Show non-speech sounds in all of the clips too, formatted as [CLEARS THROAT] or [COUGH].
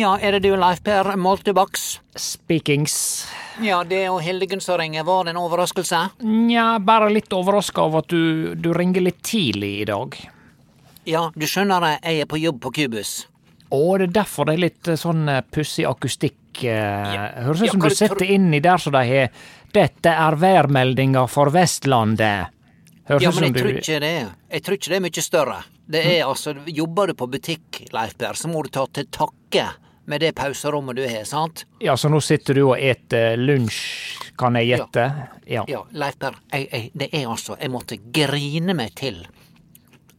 Ja, er det du, Leif Per Moltebakks? Speakings. Ja, det er jo Hildegunn som ringer. Var det en overraskelse? Nja, bare litt overraska over at du, du ringer litt tidlig i dag. Ja, du skjønner det, jeg er på jobb på Kubus. Å, det er derfor det er litt eh, sånn eh, pussig akustikk. Ja. Høres ut Ja, som du setter tror- inni der så de har 'Dette er værmeldinga for Vestlandet'. Høres Ja, men jeg du... tror ikke det Jeg tror ikke det er mye større. Det er altså Jobber du på butikk, Leif Per, så må du ta til takke med det pauserommet du har, sant? Ja, så nå sitter du og eter lunsj, kan jeg gjette? Ja. Ja, Leif Per, det er altså Jeg måtte grine meg til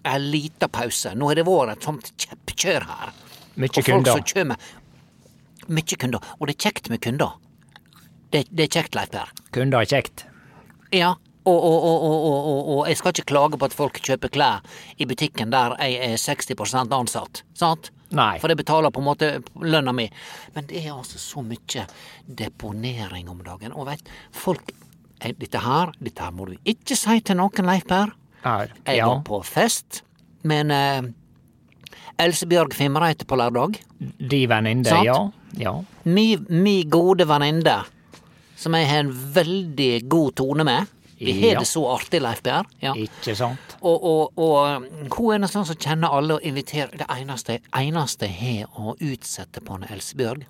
en lita pause. Nå har det vært et sånt kjeppkjør her. Mykje kunder. som kjømer Mye kunder. Og det er kjekt med kunder. Det, det er kjekt, Leif Per. Kunder er kjekt. Ja. Og, og, og, og jeg skal ikke klage på at folk kjøper klær i butikken der jeg er 60 ansatt, sant? Nei. For det betaler på en måte lønna mi. Men det er altså så mye deponering om dagen. Og veit, folk eh, Dette her, dette her må du ikke si til noen, Leif Per. Ja. Jeg ja. var på fest med en eh, Elsebjørg Fimreite på lørdag. De venninne, ja. ja. Mi, mi gode venninne, som jeg har en veldig god tone med. Vi har Ja. det så artig, Leif Berr. Ja. Ikke sant? Og, og, og hun er noe sånn som kjenner alle og inviterer Det eneste, eneste jeg har å utsette på Elsebjørg,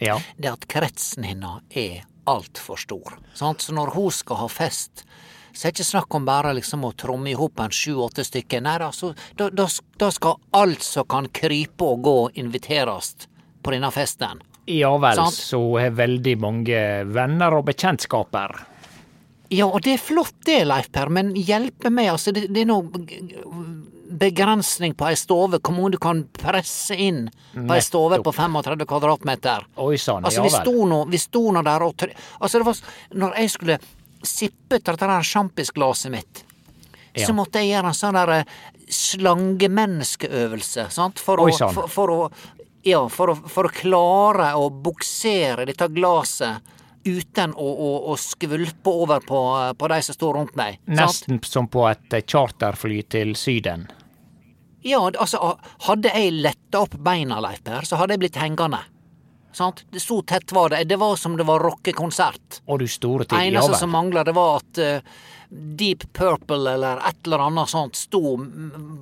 Ja. det er at kretsen hennes er altfor stor. Sant? Så når hun skal ha fest, så er det ikke snakk om bare liksom å tromme i hop en sju-åtte stykker. Nei da, så da, da, da skal alt som kan krype og gå, inviteres på denne festen. Ja vel, Sant? så hun har veldig mange venner og bekjentskaper. Ja, og det er flott det, Leif Per, men hjelpe meg, altså, det, det er noe begrensning på ei stove, hvor mange du kan presse inn på ei stove på 35 kvadratmeter. Oi sann, Altså, ja vel. Altså, vi sto nå der og Altså, det var Når jeg skulle sippe ut dette der sjampisglaset mitt, Ja. så måtte jeg gjøre en sånn der eh, slangemenneskeøvelse, sant, for Oi, å, for, for å Ja, for å, for å klare å buksere dette glaset uten å, å, å skvulpe over på, på de som står rundt meg. sant? Nesten som på et eh, charterfly til Syden. Ja, altså, hadde jeg letta opp beina, Leif Per, så hadde jeg blitt hengende. Sant? Så tett var det. Det var som det var rockekonsert. Og du store. Ja Eneste som vel. mangla, det var at uh, Deep Purple eller et eller annet sånt sto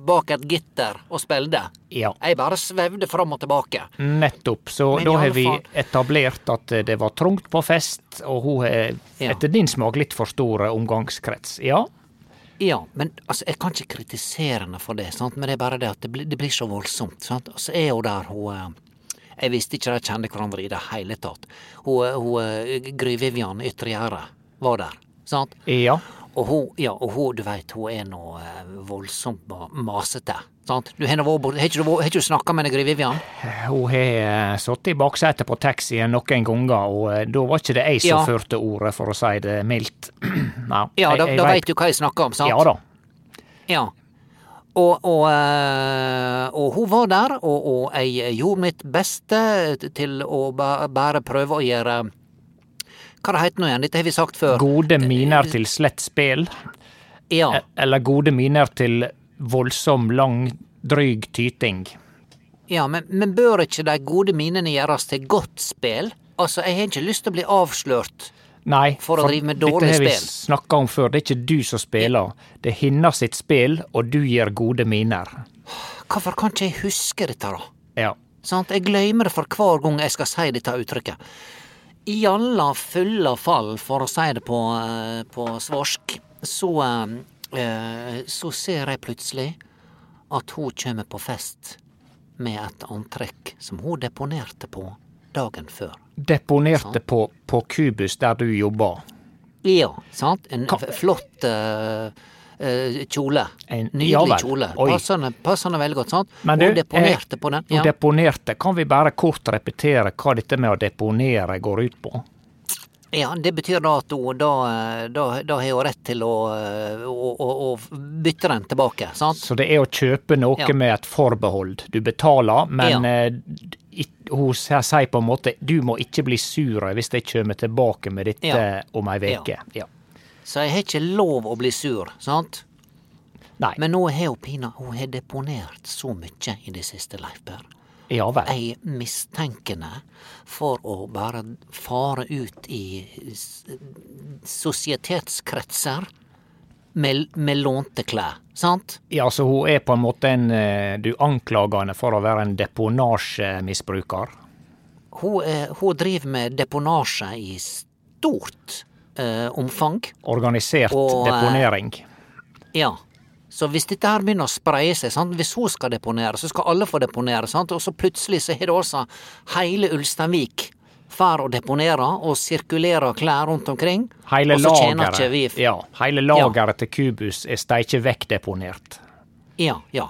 bak et gitter og spilte. Ja. Jeg bare svevde fram og tilbake. Nettopp. Så Men da har vi fall- etablert at det var trangt på fest, og hun har Ja. etter din smak litt for stor eh, omgangskrets. Ja. Ja, men altså, jeg kan ikke kritisere henne for det, sant? men det er bare det at det blir, det blir så voldsomt. Sant? Og så er hun der, hun eh, Jeg visste ikke de kjente hverandre i det hele tatt. Hun, eh, hun eh, Gry Vivian Ytregjerdet var der, sant? Ja. Og hun, ja, og hun, du veit, hun er nå eh, voldsomt ma- masete. Sant? Du har ikke snakka med Gry Vivian? Hun har sittet i baksetet på taxien noen ganger, og da var ikke det jeg som Ja. førte ordet, for å si det mildt. [CLEARS THROAT] Nei, Ja, da, jeg da vet- veit du hva jeg snakker om, sant? Ja da. Ja. Og, og, eh, og hun var der, og, og jeg gjorde mitt beste til å bare prøve å gjøre Hva det heter nå igjen? Dette har vi sagt før. Gode miner til slett spel, Ja. e- eller gode miner til voldsom, lang, dryg tyting. ja men, men bør ikke de gode minene gjøres til godt spel? Altså, jeg har ikke lyst til å bli avslørt. Nei, For å drive med dårlig dette har vi snakka om før. Det er ikke du som spiller. Det er hinna sitt spill, og du gir gode miner. Hvorfor kan ikke jeg huske dette, da? Ja. Sant? Jeg glemmer det for hver gang jeg skal si dette uttrykket. I alle fulle fall, for å si det på, eh, på svorsk, så, eh, så ser jeg plutselig at hun kommer på fest med et antrekk som hun deponerte på dagen før. Deponerte på, på Kubus der du jobba? Ja, sant? En Ka flott uh, kjole. En- ja Nydelig vel. kjole. Passende, passende veldig godt, sant? Men du, hun deponerte eh, på den. Ja. deponerte. Kan vi bare kort repetere hva dette med å deponere går ut på? Ja, det betyr da at hun da, eh, da, da har hun rett til å, eh, å, å, å bytte den tilbake, sant? Så det er å kjøpe noe Ja. med et forbehold. Du betaler, men Ja. eh, hun sier på en måte du må ikke bli sur hvis jeg kommer tilbake med dette Ja. om ei uke. Ja. Så jeg har ikke lov å bli sur, sant? Nei. Men nå har hun Pina hun har deponert så mye i det siste, Leif Per. Ja vel. Ei mistenkende for å bare fare ut i sosietetskretser med, med lånte klær, sant? Ja, så hun er på en måte en eh, Du anklager henne for å være en deponasjemisbruker. Hun, eh, hun driver med deponasje i stort eh, omfang. Organisert Og, eh, deponering. Ja. Så hvis dette her begynner å spreie seg, sant? hvis hun skal deponere, så skal alle få deponere, sant? og så plutselig så har det altså hele Ulsteinvik for å deponere og sirkulere klær rundt omkring. Hele og så tjener ikke vi ja, hele lageret til Kubus er steikje vekkdeponert. Ja, ja.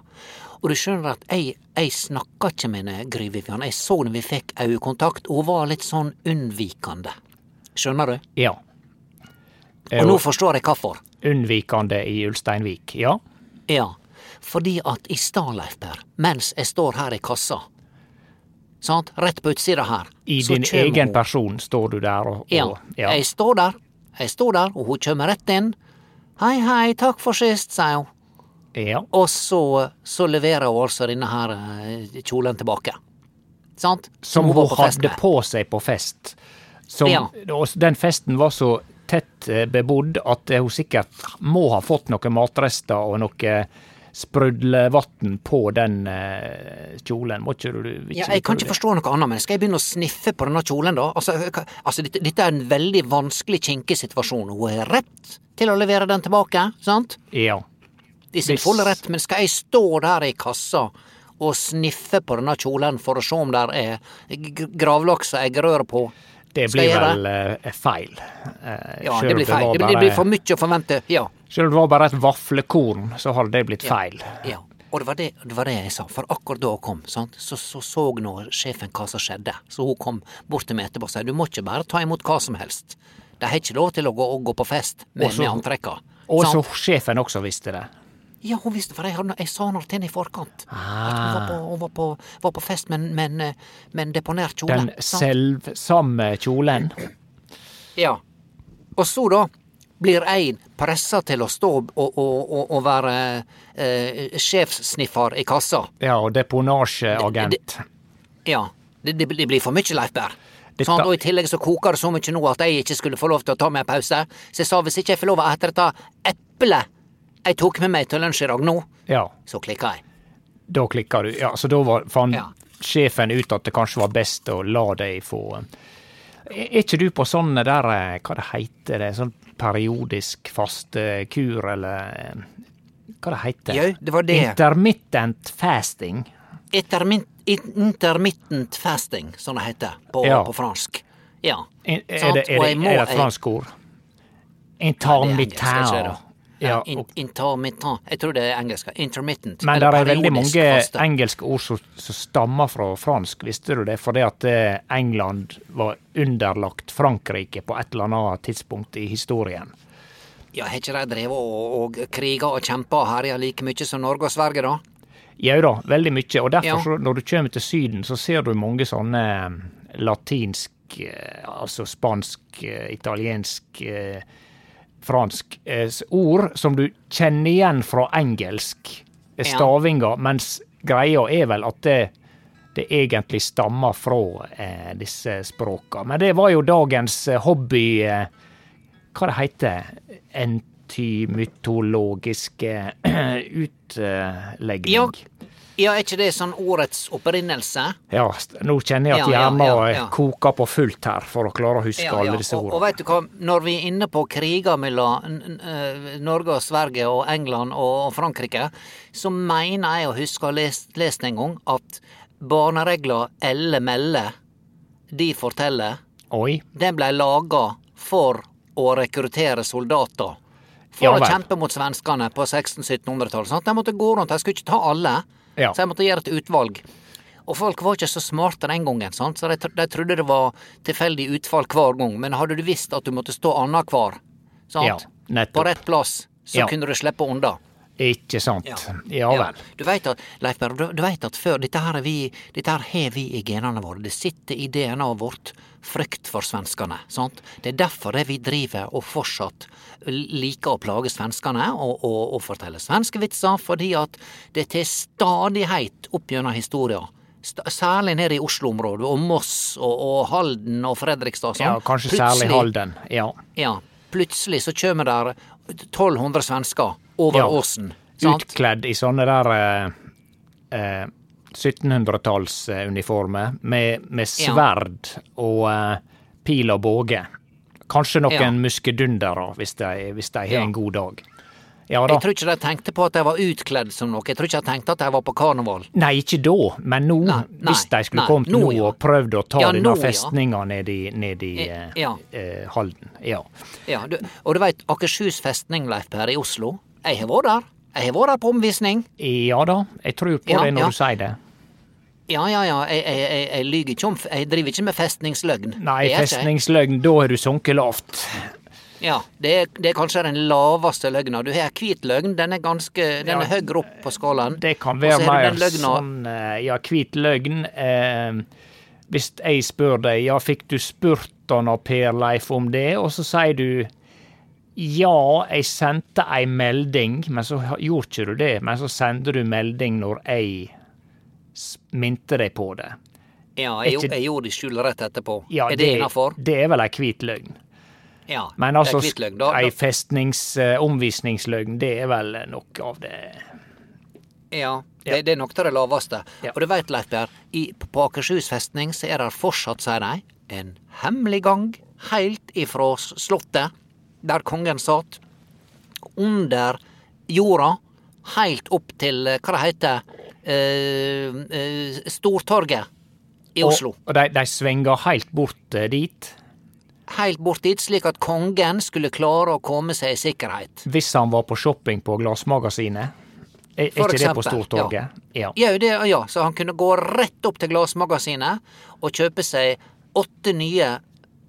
Og du skjønner at jeg, jeg snakka ikke med henne, Gry Vivian. Jeg så når vi fikk øyekontakt, hun var litt sånn unnvikende. Skjønner du? Ja. Og nå forstår jeg hvorfor. Unnvikende i Ulsteinvik, ja. Ja, fordi at i stad, Leif Per, mens jeg står her i kassa, sant, rett på utsida her I din egen hun- person står du der og, og ja. jeg står der, jeg står der, og hun kjem rett inn. Hei, hei, takk for sist, sier hun. ja. Og så, så leverer hun altså denne her eh, kjolen tilbake. Sant? Som hun hun på hadde med. på seg på fest. Som, Ja. Den festen var så tett eh, bebodd at hun sikkert må ha fått noen matrester og noe sprudlevann på den eh, kjolen. Må ikke du ikke Ja, jeg kan ikke forstå noe annet, men skal jeg begynne å sniffe på denne kjolen, da? Altså, altså dette, dette er en veldig vanskelig, kinkig situasjon. Hun har rett til å levere den tilbake, sant? Ja. I sin fulle rett, men skal jeg stå der i kassa og sniffe på denne kjolen for å se om der er gravlaks og eggerøre på? Det blir vel eh, feil. Eh, Ja, det blir feil. Det blir, det blir for mye å forvente. Ja. Selv om det var bare et vaflekorn, så hadde det blitt feil. Ja, og det var det, det var det jeg sa, for akkurat da hun kom, sant? Så, så så nå sjefen hva som skjedde. Så hun kom bort til meg etterpå og sa du må ikke bare ta imot hva som helst. De har ikke lov til å gå, å gå på fest med, med antrekka. Og så sjefen også visste det. Ja, hun visste, for jeg, hadde, jeg sa noe til henne i forkant. At hun, var på, hun var, på, var på fest med, en- med, en, med en deponert kjole. Den selvsamme kjolen. Ja. Og så da blir jeg pressa til å stå og, og, og, og være eh, sjefssniffer i kassa. Ja, og deponasjeagent. Ja. Det, det, det blir for mye, Leif Berr. Sånn, og I tillegg så koker det så mye nå at jeg ikke skulle få lov til å ta meg en pause. Så jeg sa hvis ikke jeg får lov å ete dette eplet jeg tok med meg til lunsj i dag nå, Ja, så klikka jeg. da klikker du. Ja, så da var, fant Ja. sjefen ut at det kanskje var best å la deg få Er er ikke du på sånne der, eh, hva det heter, det, sånn periodisk eller eh, hva det heter? Jo, det var det. Intermittent fasting. Intermin- Intermittent fasting, som det heter på, Ja. på fransk. Ja. Er, er, det, er, det, er det et fransk ord? Er Intermittent. Ja, Ja, in, intermittent. Jeg tror det er engelsk. Intermittent. Men det er veldig mange faste. engelske ord som, som stammer fra fransk, visste du det? Fordi at eh, England var underlagt Frankrike på et eller annet tidspunkt i historien. Ja, Har ikke de drevet og, og kriga og kjempa og herja like mye som Norge og Sverige, da? Jau da, veldig mye. Og derfor, Ja. så, når du kommer til Syden, så ser du mange sånne eh, latinsk, eh, altså spansk, italiensk, fransk eh, ord som du kjenner igjen fra engelsk stavinger, Ja. mens greia er vel at det, det egentlig stammer fra eh, disse språka. Men det var jo dagens eh, hobby eh, Hva det heter Entymytologiske [CLEARS THROAT] utlegning. Ja. Ja, er ikke det sånn ordets opprinnelse? Ja, nå kjenner jeg at hjernen ja, ja. koker på fullt her, for å klare å huske alle disse Og, og ordene. vet du hva, når vi er inne på kriger mellom eh, Norge og Sverige og England og og Frankrike, så mener jeg å huske å ha lest, lest en gang at barneregla Elle Melle, de forteller, Oi. den blei laga for å rekruttere soldater. For Ja å kjempe mot svenskene på 1600-1700-tallet. De måtte gå rundt, de skulle ikke ta alle. Ja. Så jeg måtte gjøre et utvalg. Og folk var ikke så smarte den gangen, sant? så de, de trodde det var tilfeldig utfall hver gang. Men hadde du visst at du måtte stå annenhver, sant? Ja, på rett plass, så Ja. kunne du slippe unna. Ikke sant. Ja, vel. Du vet at, Leif Berr, du, du vet at før Dette her er vi, har vi i genene våre. Det sitter i DNA-et vårt. Frykt for svenskene. Sant? Det er derfor det vi driver og fortsatt liker å plage svenskene og, og, og fortelle svenske vitser, fordi at det til stadighet opp gjennom historia Særlig nede i Oslo-området, og Moss og, og Halden og Fredrikstad. Sånn. Ja, kanskje særlig Halden. Ja. Ja, plutselig så kommer der 1200 svensker over Ja. åsen. Sant? Utkledd i sånne der eh, eh, 1700-tallsuniformer med, med sverd og uh, pil og båge. Kanskje noen Ja. muskedundere hvis de, hvis de har en god dag. Ja. Jeg tror ikke de tenkte på at de var utkledd som noe. Jeg tror ikke de tenkte at de var på karneval. Nei, ikke da, men nå, Nei, nei, hvis de skulle nei, kommet nå, nå ja. og prøvd å ta Ja, denne festninga ja. ned i, ned i Eh, eh, ja. eh, Halden. Ja. Ja, du, og du veit Akershus festning, Leif Per, i Oslo. Jeg har vært der. Jeg har vært på omvisning. ja da, jeg tror på Ja, det når ja. du sier det. Ja, ja, ja, jeg, jeg, jeg, jeg lyver ikke om Jeg driver ikke med festningsløgn. Nei, festningsløgn, da har du sunket lavt. Ja, det er, det er kanskje den laveste løgna. Du har hvit løgn, den er ganske Den er høyere opp på skalaen. Det kan være mer sånn eh, ja, hvit løgn. Eh, hvis jeg spør deg ja, fikk du spurt han Per Leif om det, og så sier du ja, jeg sendte ei melding, men så gjorde ikke du det. Men så sender du melding når jeg minte deg på det. Ja, jeg, ikke- jeg gjorde det i skjul rett etterpå. Ja, er det innafor? det er vel ei hvit løgn. Ja. Men det er altså, løgn. Da, ei da, festnings eh, omvisningsløgn, det er vel noe av det Ja, det, det er nok av det laveste. Ja. Og du veit, Leif Per, på Akershus festning så er det fortsatt, sier de, en hemmelig gang heilt ifra slottet, der kongen satt, under jorda, heilt opp til, eh, hva det heter, eh, eh, Stortorget i Oslo. Og, og de, de svinger helt bort dit. Heilt bort dit, slik at kongen skulle klare å komme seg i sikkerhet. Hvis han var på shopping på Glassmagasinet. Er, er ikke det på Stortorget? Ja. Ja, det, ja, så han kunne gå rett opp til glassmagasinet og kjøpe seg åtte nye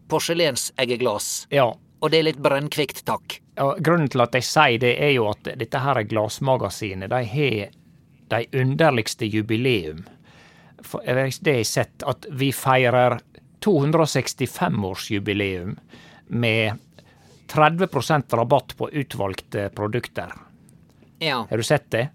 porselenseggeglass. ja. Og det er litt brennkvikt, takk. Og grunnen til at jeg sier det, er jo at dette her er Glassmagasinet, de har de underligste jubileum. For det har jeg sett, at vi feirer 265-årsjubileum med 30% rabatt på utvalgte produkter. Ja, Har du sett det?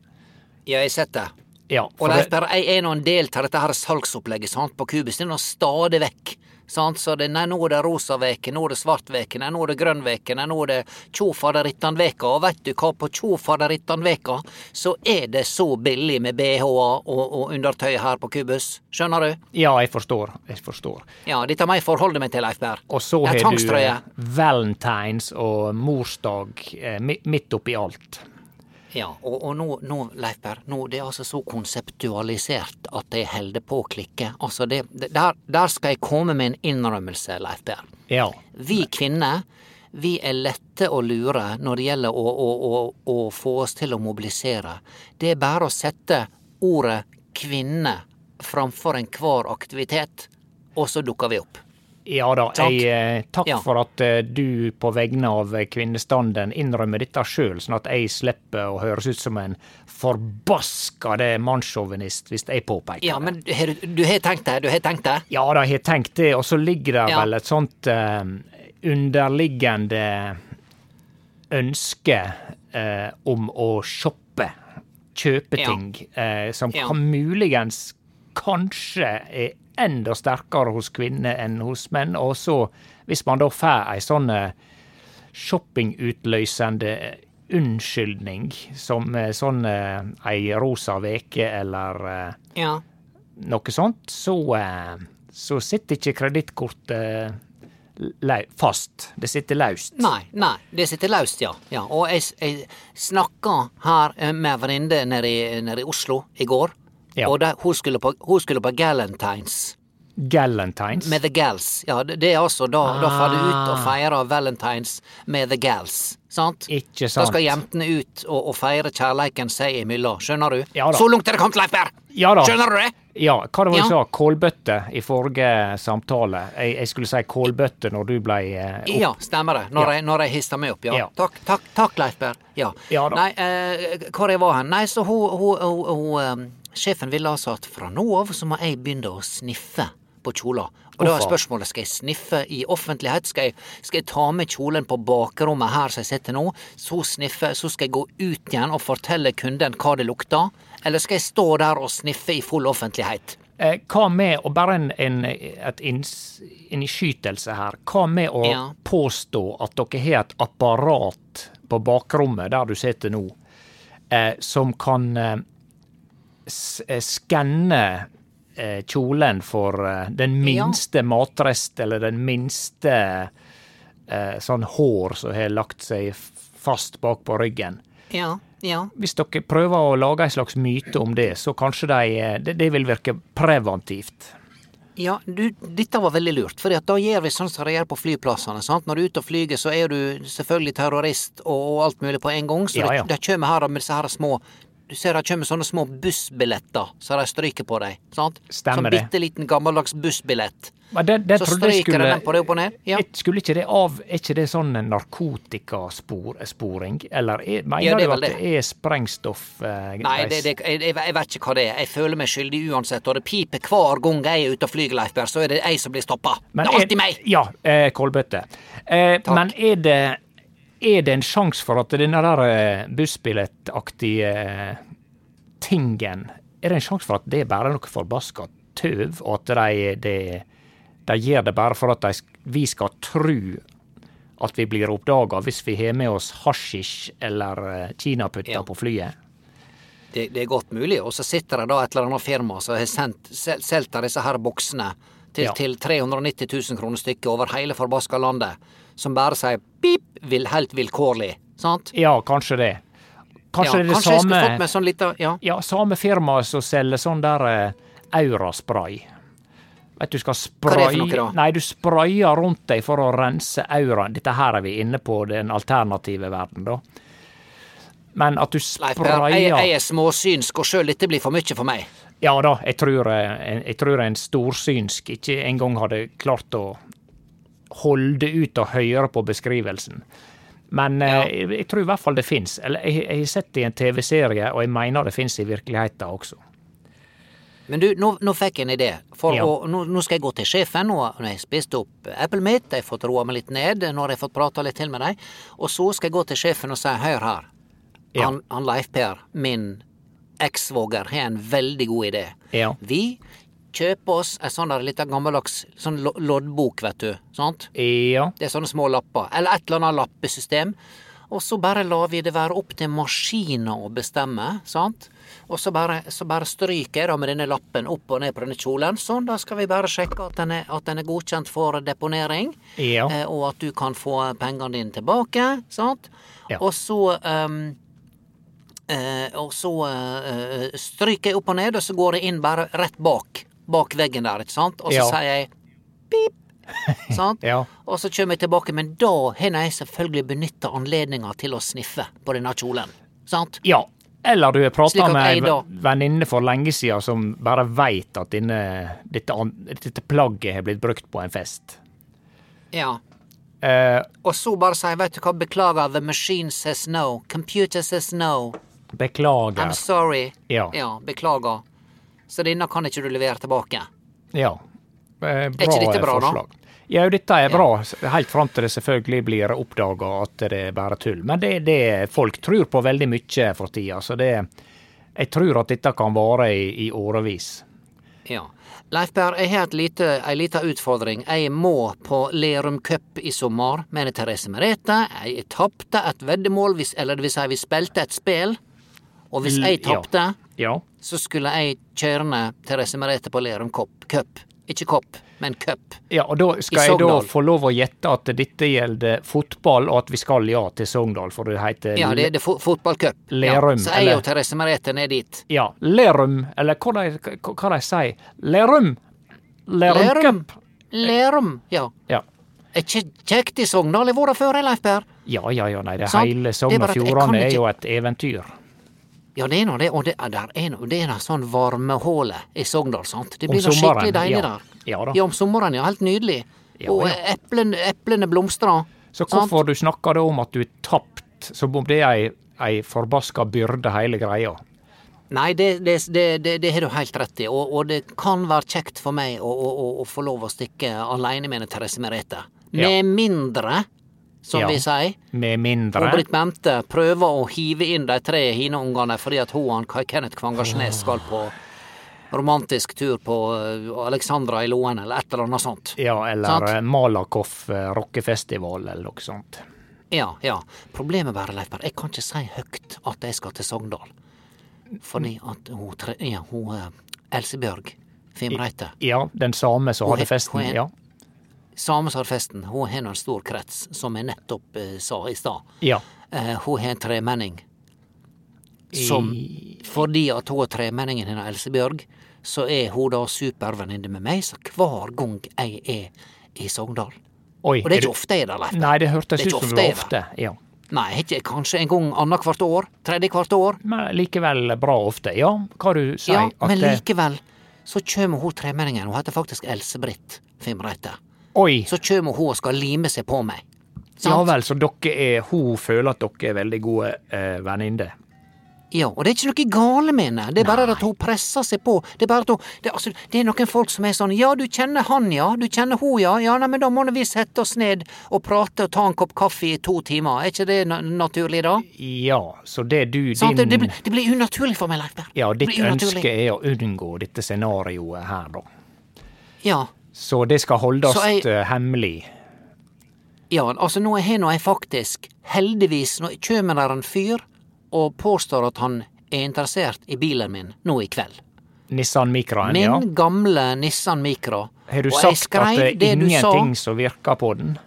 Ja, jeg har sett det. Ja, Og Leif jeg er nå en del av dette her salgsopplegget sant, på Kubus. Det er nå stadig vekk. Sant? Så det, nei, nå er det rosa veke, nå er det svart veke, nei, nå er det grønn veke, nei, nå er det tjofaderittan-veka. Og veit du hva, på tjofaderittan-veka så er det så billig med BH-er og, og undertøy her på Kubus. Skjønner du? ja, jeg forstår. Jeg forstår. Ja, dette må jeg forholde meg til, Leif Berr. Og så har du valentines og morsdag eh, midt oppi alt. Ja, og, og nå, nå, Leif Per, nå det er altså så konseptualisert at jeg holder på å klikke. Altså, det, det, der, der skal jeg komme med en innrømmelse, Leif Per. Ja. Vi kvinner, vi er lette å lure når det gjelder å, å, å, å få oss til å mobilisere. Det er bare å sette ordet kvinne framfor enhver aktivitet, og så dukker vi opp. Ja da, takk, jeg, eh, takk Ja. for at eh, du på vegne av eh, kvinnestanden innrømmer dette sjøl, sånn at jeg slipper å høres ut som en forbaskede mannssjåvinist hvis jeg påpeker Ja, det. men du, du har tenkt det? Du har tenkt det? Ja da, jeg har tenkt det, og så ligger det Ja. vel et sånt uh, underliggende ønske uh, om å shoppe, kjøpe Ja. ting, eh, som Ja. kan muligens kanskje er enda sterkere hos kvinner enn hos menn. Og så, hvis man da får ei sånn eh, shoppingutløsende unnskyldning som eh, sånn eh, ei rosa veke eller Ja. noe sånt, så, så sitter ikke kredittkortet fast. Det sitter løst. Nei, nei, det sitter løst, ja. ja. Og jeg, jeg snakka her med venninne nede, nede i Oslo i går. Ja. Og de, hun, skulle på, hun skulle på Galentines Galentines. med the gals. Ja, det, det er altså da, da får du ut og Ah. feire Valentines med the gals. Sant? Ikke sant. Da skal jentene ut og, og feire kjærleiken seg imellom. Skjønner du? Ja da. Så langt er det kommet, Leif Berr! Ja da. Skjønner du det? Ja, hva det var Ja. du sa? Kålbøtte i forrige samtale. Jeg, jeg skulle si kålbøtte når du ble eh, opp. Ja, stemmer det. Når, Ja. jeg, når jeg hista meg opp, ja. Ja. Takk, takk, takk, Leif Berr. Ja. Ja. Nei, eh, hvor jeg var hen? Nei, så hun, hun, hun, hun eh, Sjefen ville altså at fra nå av så må jeg begynne å sniffe på kjoler. Og da er spørsmålet skal jeg sniffe i offentlighet. Skal jeg, skal jeg ta med kjolen på bakrommet her som jeg sitter nå, så sniffe, så skal jeg gå ut igjen og fortelle kunden hva det lukter? Eller skal jeg stå der og sniffe i full offentlighet? Eh, hva med å bare en, en, innskytelse her. Hva med å Ja. påstå at dere har et apparat på bakrommet der du sitter nå, eh, som kan eh, skanne eh, kjolen for eh, den minste matrest eller den minste eh, sånn hår som har lagt seg fast bak på ryggen. Ja, ja. Hvis dere prøver å lage en slags myte om det, så kanskje de, eh, det, det vil virke preventivt. Ja, du, dette var veldig lurt, for da gjør vi sånn som de gjør på flyplassene. sant? Når du er ute og flyger, så er du selvfølgelig terrorist og, alt mulig på en gang. Så Ja, ja. de kommer her med disse her små Du ser det kommer sånne små bussbilletter så de stryker på deg. sant? Stemmer sånn det. bitte liten gammeldags bussbillett. Det, det Så stryker de skulle den på deg opp og ned. Ja. Skulle ikke det av Er ikke det sånn narkotikasporing? Eller er, mener Ja, det du at det er sprengstoff eh, Nei, det, det, jeg, jeg, vet ikke hva det er. Jeg føler meg skyldig uansett, og det piper hver gang jeg er ute og flyr, Leif Berr, så er det jeg som blir stoppa. Det er alltid meg! Ja, eh, Kolbøtte. Eh, men er det, er det en sjanse for at denne der eh, bussbillettaktige eh, tingen Er det en sjanse for at det er bare noe forbaska tøv, og at de, de, de gjør det bare for at de, vi skal tru at vi blir oppdaga hvis vi har med oss hasjisj eller eh, kinaputter Ja. på flyet? Det, det er godt mulig. Og så sitter det da et eller annet firma som har sendt, sel- solgt disse her boksene til, Ja. til 390 000 kroner stykket over hele forbaska landet, som bare sier pip, vil, helt vilkårlig. Sant? Ja, kanskje det. Kanskje ja, det er det kanskje jeg skulle samme fått med sånn litt Ja. Ja, samme firma som selger sånn der eh, auraspray. Vet du skal spraye? Nei, du sprayer rundt deg for å rense auraen. Dette her er vi inne på den alternative verden, da. Men at du Leif jeg, jeg er småsynsk, og sjøl dette blir for mye for meg. Ja da, jeg tror, jeg, jeg tror en storsynsk ikke engang hadde klart å holde ut og høre på beskrivelsen. Men eh, Ja. jeg, jeg tror i hvert fall det fins. Eller jeg, jeg har sett det i en TV-serie, og jeg mener det fins i virkeligheten også. Men du, nå, nå fikk jeg en idé. For Ja. å, nå, nå skal jeg gå til sjefen. Nå har jeg spist opp eplet mitt, jeg har fått roa meg litt ned, nå har jeg fått prata litt til med deg. Og så skal jeg gå til sjefen og si hør her. Ja. Han, han Leif Per, min eks-svoger har en veldig god idé. Ja. Vi kjøper oss ei sånn der lita gammeldags sånn loddbok, vet du. Sant? Ja. Det er sånne små lapper. Eller et eller annet lappesystem. Og så bare lar vi det være opp til maskiner å bestemme, sant. Og så bare, så bare stryker jeg da med denne lappen opp og ned på denne kjolen. Sånn, da skal vi bare sjekke at den er, at den er godkjent for deponering. Ja. Eh, og at du kan få pengene dine tilbake, sant. Ja. Og så um, eh, Og så eh, stryker jeg opp og ned, og så går jeg inn bare rett bak. Bak veggen der, ikke sant. Og så Ja. sier jeg pip. [LAUGHS] sant? Ja. Og så kommer jeg tilbake, men da har jeg selvfølgelig benytta anledninga til å sniffe på denne kjolen. Sant? ja. Eller du har prata at med ei jeg da- venninne for lenge siden som bare veit at denne, dette, an- dette plagget har blitt brukt på en fest. Ja. Eh, Og så bare sier jeg, vet du hva, beklager, the machine says no. Computer says no. beklager. I'm sorry. Ja. Ja, beklager. Så denne kan ikke du levere tilbake. Ja. Eh, bra ikke dette bra, da? Ja, dette er bra, helt fram til det selvfølgelig blir oppdaga at det er bare tull. Men det, det folk tror på veldig mye for tida, så det Jeg tror at dette kan vare i, i årevis. Ja. Leif Berr, jeg har lite, ei lita utfordring. Jeg må på Lerum Cup i sommer med Therese Merete. Jeg tapte et veddemål, hvis, eller det vil si, vi spilte et spill. Og hvis jeg tapte, Ja. Så skulle jeg kjøre ned Therese Merete på Lerum Cup. Ikke kopp, men cup. ja, og da skal jeg da få lov å gjette at dette gjelder fotball, og at vi skal ja til Sogndal, for det heter Ja, det, er fo fotballcup. Lerum, Ja, så jeg og Therese Merete ned dit. Ja, Lerum, eller hva de, hva de sier. Lerum! Lerum Lerum. Lerum, ja. Ja. Er ikke kjekt i Sogndal? Har vært før, Leif Per. Ja, ja, ja, nei, det Sant? hele Det er er jo et eventyr. Ja, det er nå det, og det, der er, noe- det er noe sånn varmehåle i Sogndal, sant. Det blir sommeren, skikkelig deilig ja. der. Ja da. Ja, om sommeren, ja. Helt nydelig. Ja, og eplene, eplene blomstrer. Så sant? hvorfor du snakker da om at du er tapt, som om det er ei, ei forbaska byrde, hele greia? Nei, det, det, det, det, det har du helt rett i, og, og det kan være kjekt for meg å, å, å, å få lov å stikke alene med Therese Merete. Med mindre, som Ja. vi sier, Med og Britt Bente prøver å hive inn de tre hineungene fordi at hun og Kenneth Kvangarsnes skal på romantisk tur på eh, Alexandra i Loen, eller et eller annet sånt. Ja, eller eh, Malakoff eh, rockefestival, eller noe sånt. Ja, ja. Problemet bare, Leif Berr, jeg kan ikke si høyt at jeg skal til Sogndal. Fordi at hun, tre, ja, hun Elsebjørg Fimreite, Ja, den samme som hadde festen, ja. Same som har festen, hun har en stor krets, som jeg nettopp eh, sa i stad. Ja. Eh, hun har en tremenning. Som Fordi at hun er tremenningen hennes, Elsebjørg, så er hun da supervenninne med meg, så hver gang jeg er i Sogndal Oi, Og det er du- ikke ofte jeg er der, Leif. Nei, det hørtes er ut som du det var er ofte. Ja. Nei, ikke kanskje en gang annethvert år? Tredje hvert år? Men likevel bra ofte. Ja, hva du sier. Ja, at men likevel så kjem hun tremenningen, hun heter faktisk Else-Britt Fimreite. Oi, Så kommer hun og skal lime seg på meg. ja vel, så dere er Hun føler at dere er veldig gode eh, venninner. Ja, og det er ikke noe gale med henne, det er bare at hun presser seg på. Det er bare at hun det, altså, det er noen folk som er sånn Ja, du kjenner han, ja. Du kjenner hun, ja. Ja, nei, men da må vi sette oss ned og prate og ta en kopp kaffe i to timer. Er ikke det na naturlig, da? Ja, så det du sånn, Det, din det, blir, det blir unaturlig for meg, Leif Berr. Ja, ditt ønske er å unngå dette scenarioet her, da. Ja. Så det skal holdes jeg- eh, hemmelig. Ja, altså nå har nå jeg faktisk, heldigvis, nå kjem der en fyr og påstår at han er interessert i bilen min nå i kveld. Nissan Micraen, Min ja. gamle Nissan Micra. Har du Og sagt at det er sa. ingenting som virker på den?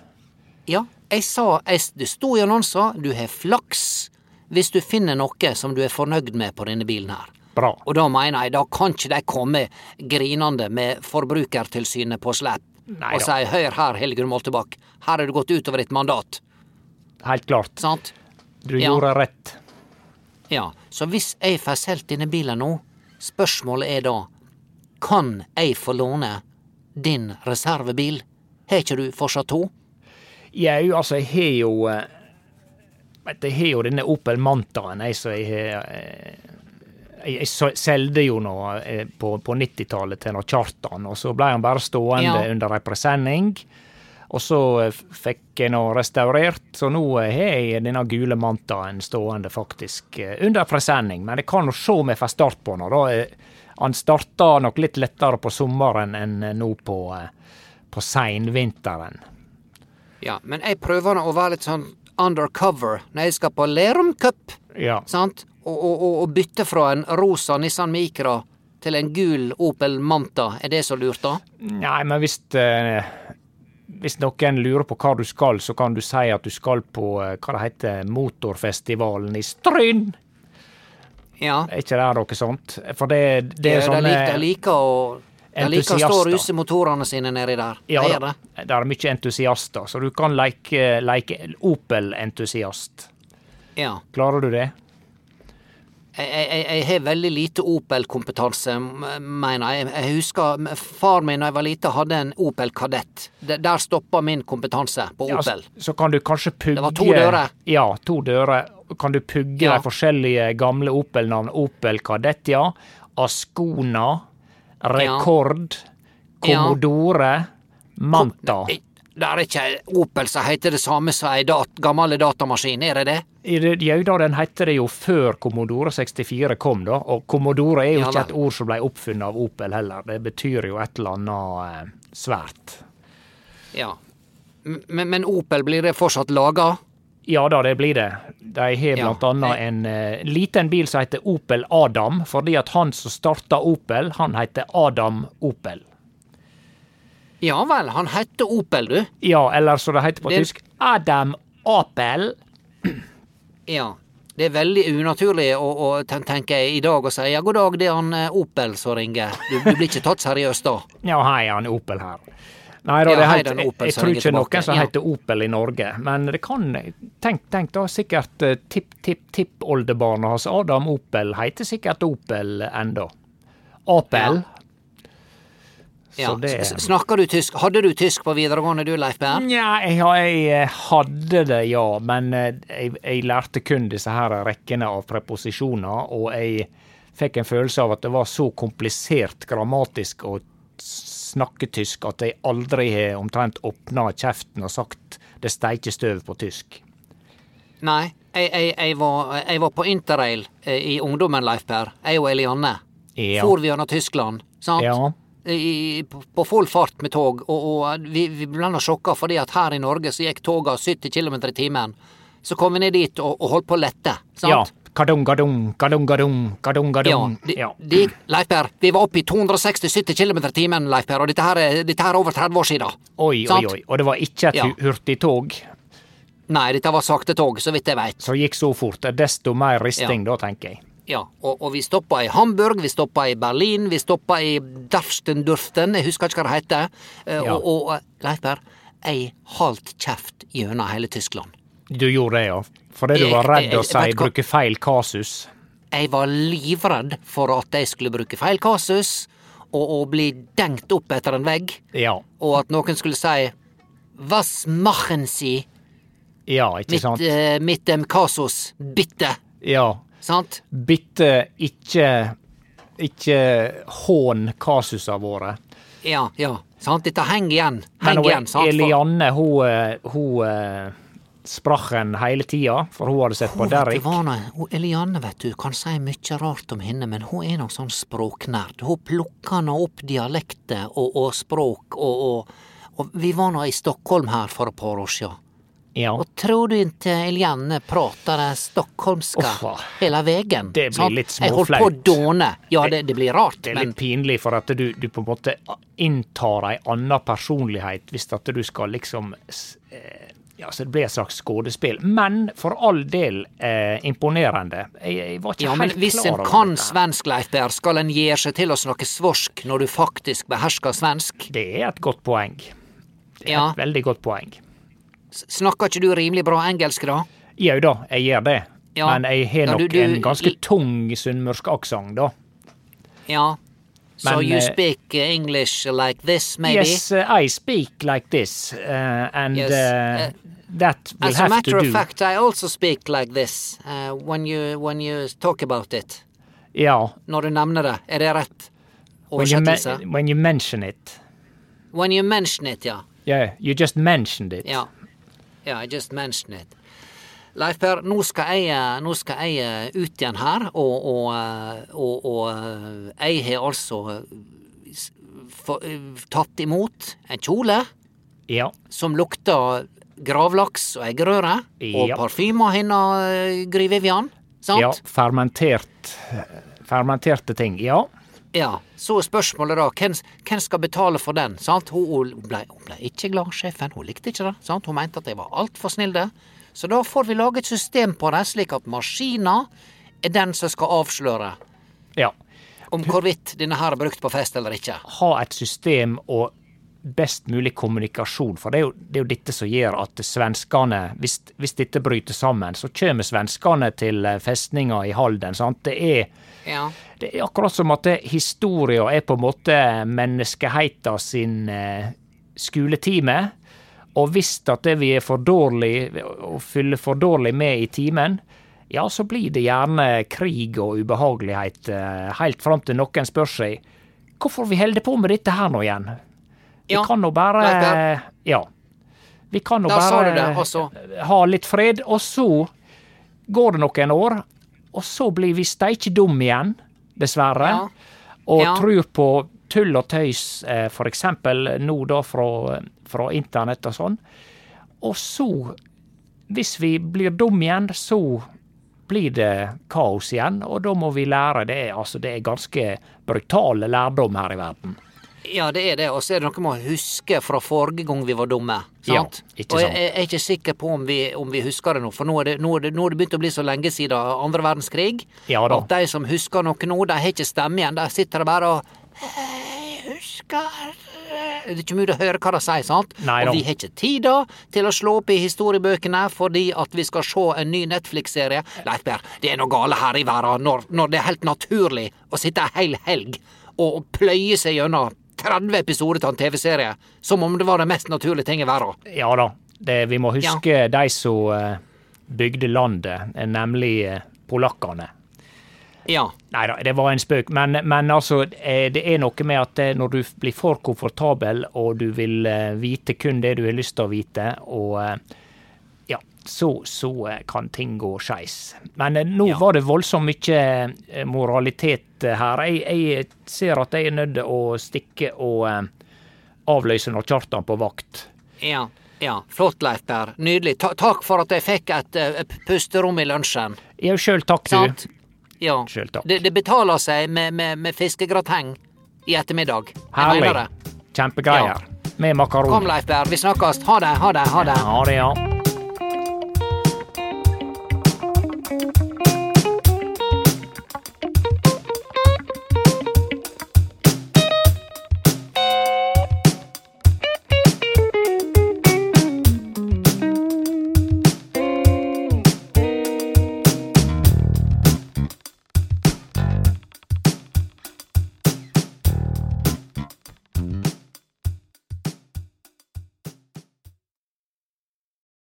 Ja, jeg sa, jeg, det sto i annonsen, du har flaks hvis du finner noe som du er fornøyd med på denne bilen her. Bra. Og da mener jeg, da kan ikke de komme grinende med Forbrukertilsynet på slep Nei og si hør her, Helge Moltebakk, her har du gått utover ditt mandat, Helt klart. sant? Du Ja. gjorde rett. Ja, så hvis jeg får solgt denne bilen nå, spørsmålet er da, kan jeg få låne din reservebil? Har ikke du fortsatt to? Jau, altså, jeg har jo eh, Jeg har jo denne Opel Mantaen, jeg, så jeg har eh, jeg, jeg så- jo nå eh, på, på 90-tallet til Kjartan, og så ble han bare stående Ja. under ei presenning. Og så eh, fikk jeg nå restaurert, så nå eh, har jeg denne gule mantaen stående faktisk under presenning. Men jeg kan jo se om jeg får start på den. Han starta nok litt lettere på sommeren enn nå på, på seinvinteren. Ja, men jeg prøver å være litt sånn undercover når jeg skal på Lerum Cup, Ja. sant? Å, og, og bytte fra en rosa Nissan Micra til en gul Opel Manta. Er det så lurt, da? Nei, men hvis eh, hvis noen lurer på hva du skal, så kan du si at du skal på eh, hva det heter, motorfestivalen i Stryn. Ja. Er ikke det noe sånt? For det, det De er sånne liker, de liker å de liker å stå og ruse motorene sine nedi der. Ja, De gjør det. det er mye entusiaster, så du kan leke, leke Opel-entusiast. Ja. Klarer du det? Jeg, jeg, jeg- har veldig lite Opel-kompetanse, mener jeg. Jeg husker far min da jeg var lite, hadde en Opel Kadett. Der stoppa min kompetanse på Ja, Opel. så, så kan du kanskje pugge Det var to dører. Ja, to dører. Kan du pugge Ja. de forskjellige gamle Opel-navn? Opel Kadett, ja. Ascona. Rekord. Ja. Commodore. Manta. Nei, Det er ikke Opel som heter det samme som ei dat gammel datamaskin, er det det? Jau da, den heter det jo før Commodore 64 kom, da. Og Commodore er jo Ja ikke et ord som ble oppfunnet av Opel heller. Det betyr jo et eller annet eh, svært. Ja. Men, men Opel, blir det fortsatt laga? Ja da, det blir det. De har Ja, blant annet en uh, liten bil som heter Opel Adam, fordi at han som starta Opel, han heter Adam Opel. Ja vel, han heter Opel, du. Ja, eller som det heter på Det- tysk, Adam Apel. Ja. Det er veldig unaturlig å, å ten- tenke i dag og si ja, god dag, det er han eh, Opel som ringer. Du, du blir ikke tatt seriøst da. [LAUGHS] Ja, hei, han Opel her. Nei da, Ja, det hei, helt, jeg, jeg tror ikke noen som Ja. heter Opel i Norge, men det kan Tenk, tenk da, sikkert eh, tipp-tipp-tippoldebarnet hans Adam Opel heter sikkert Opel enda. Opel. Ja. Så det Snakker du tysk? Hadde du tysk på videregående du, Leif Per? Nja, jeg, jeg eh, hadde det, ja, men eh, jeg, jeg lærte kun disse her rekkene av preposisjoner, og jeg fikk en følelse av at det var så komplisert grammatisk å snakke tysk at jeg aldri har omtrent åpna kjeften og sagt 'det steiker støv' på tysk. Nei, jeg, jeg, jeg, var, jeg var på interrail eh, i ungdommen, Leif Per. Jeg og Elianne. Ja. For vi gjennom Tyskland, sant? Ja. I, på, på full fart med tog, og, og vi, vi ble nå sjokka fordi at her i Norge så gikk toga 70 km i timen. Så kom vi ned dit og, og holdt på å lette, sant? ja. Kadung, gadung, kadung, gadung, kadung, Ja, gadung. de, Ja. de, Leif Per, vi var oppe i 260-70 km i timen, Leif Per, og dette her, er- dette her er over 30 år siden. Oi, oi, Sant? oi. Og det var ikke et Ja. hu- hurtigtog Nei, dette var sakte tog, så vidt jeg veit. som gikk så fort. Desto mer risting, da, tenker jeg. Ja, og, og vi stoppa i Hamburg, vi stoppa i Berlin, vi stoppa i Darstendurften, jeg husker ikke hva det heter. Eh, Ja. Og, og eh, Leif Berr, jeg halvt kjeft gjennom hele Tyskland. Du gjorde det, ja. Fordi du var redd å si bruke feil kasus. Jeg var livredd for at jeg skulle bruke feil kasus, og, og bli dengt opp etter en vegg, Ja. og at noen skulle si Was machen Sie Ja, ikke sant? eh, mit dem kasus, bitte? Ja. Sant? Bitte ikke ikke hån kasusa våre. Ja, ja. Sant? Dette henger igjen. Henger igjen, sant? Elianne, hun, eh, hun eh, sprachen hele tida, for hun hadde sett på Derrick. Elianne, vet du, kan si mye rart om henne, men hun er noe sånn språknerd. Hun plukker nå opp dialekter og, og språk, og, og, og vi var nå i Stockholm her for et par år siden. Ja. Og tror du ikke Elianne prater stockholmska Uffa. hele veien? Det blir litt Jeg holdt på å dåne. Ja, det, det blir rart, Det er men litt pinlig, for at du, du på en måte inntar ei anna personlighet hvis at du skal liksom eh, Ja, så det blir et slags skuespill. Men for all del eh, imponerende. Jeg, jeg var ikke ja, men helt hvis en kan dette. svensk, Leif skal en gi seg til å snakke svorsk når du faktisk behersker svensk? Det er et godt poeng. Det er Ja. et veldig godt poeng. Snakker ikke du rimelig bra engelsk, da? Jau da, jeg gjør det. Ja. Men jeg har Ja, nok du- du- en ganske tung sunnmørsk aksent, da. Ja. So Men, you eh, speak English like this, maybe? Yes, uh, I speak like this, uh, and Yes, uh, that will As a matter of fact, I also speak like this when you when you talk about it. Ja, Når du nevner det, er det rett when you, oversettelse? when you mention it. When you mention it, ja. Yeah, you just mentioned it. Ja. Ja, I just mentioned it. Leif Per, nå skal jeg, eh, nå skal jeg eh, ut igjen her, og, og, eh, og, og eh, jeg har altså eh, eh, tatt imot en kjole Ja. som lukter gravlaks og eggerøre, og parfyme parfymer henne, Gry Vivian, sant? ja. Fermentert Fermenterte ting. Ja. Ja, så er spørsmålet da, hvem, hvem skal betale for den? Sant? Hun, hun, ble, hun ble ikke glad, sjefen. Hun likte ikke det. Sant? Hun mente at jeg var altfor snille. Så da får vi lage et system på det, slik at maskina er den som skal avsløre ja. om hvorvidt denne her er brukt på fest eller ikke. ha et system og best mulig kommunikasjon. For det er jo, det er jo dette som gjør at svenskene, hvis, hvis dette bryter sammen, så kommer svenskene til eh, festninga i Halden. Sant? Det er, Ja. det er akkurat som at historia er på en måte menneskeheita sin eh, skoletime. Og hvis at det vi er for dårlig og fyller for dårlig med i timen, ja, så blir det gjerne krig og ubehagelighet eh, helt fram til noen spør seg hvorfor vi holder på med dette her nå igjen. Vi kan nå bare Ja. Vi kan nå bare ha litt fred, og så går det noen år, og så blir vi steike dum igjen, dessverre, Ja. og Ja. tror på tull og tøys, f.eks. for eksempel nå da fra, fra internett og sånn. Og så, hvis vi blir dum igjen, så blir det kaos igjen, og da må vi lære. Det altså, det er ganske brutale lærdom her i verden. Ja, det er det. Og så er det noe med å huske fra forrige gang vi var dumme. Sant? Ja, ikke Sant? og jeg, jeg er ikke sikker på om vi, om vi husker det nå, for nå er det, nå, er det, nå er det begynt å bli så lenge siden andre verdenskrig Ja da. at de som husker noe nå, de har ikke stemme igjen. De sitter bare og Jeg husker Det er ikke mulig å høre hva de sier, sant? Nei og vi har ikke tid da til å slå opp i historiebøkene fordi at vi skal se en ny Netflix-serie. Leif Berr, det er noe gale her i verden når, når det er helt naturlig å sitte ei hel helg og pløye seg gjennom 30 episoder av en TV-serie som om det var den mest naturlige ting i verden. Ja da. Det, vi må huske de som eh, bygde landet, nemlig eh, polakkene. Ja. Nei da, det var en spøk. Men, men altså, eh, det er noe med at når du blir for komfortabel, og du vil vite kun det du har lyst til å vite, og ja, så, så eh, kan ting gå skeis. Men eh, nå Ja. var det voldsomt mye eh, moralitet her. Jeg, jeg ser at jeg er nødt til å stikke og avløse når Kjartan på vakt. Ja. ja. Flott, Leif Berr. Nydelig. Ta takk for at jeg fikk et, eh, pusterom i lunsjen. Ja, sjøl takk, du. Ja. Selv takk. Det, det betaler seg med, med, med fiskegrateng i ettermiddag. Herlig. Kjempegreier. Ja. Med Med Kom. Leif Berr. Vi snakkes. Ha det, ha det, ha det. Ha det, ja.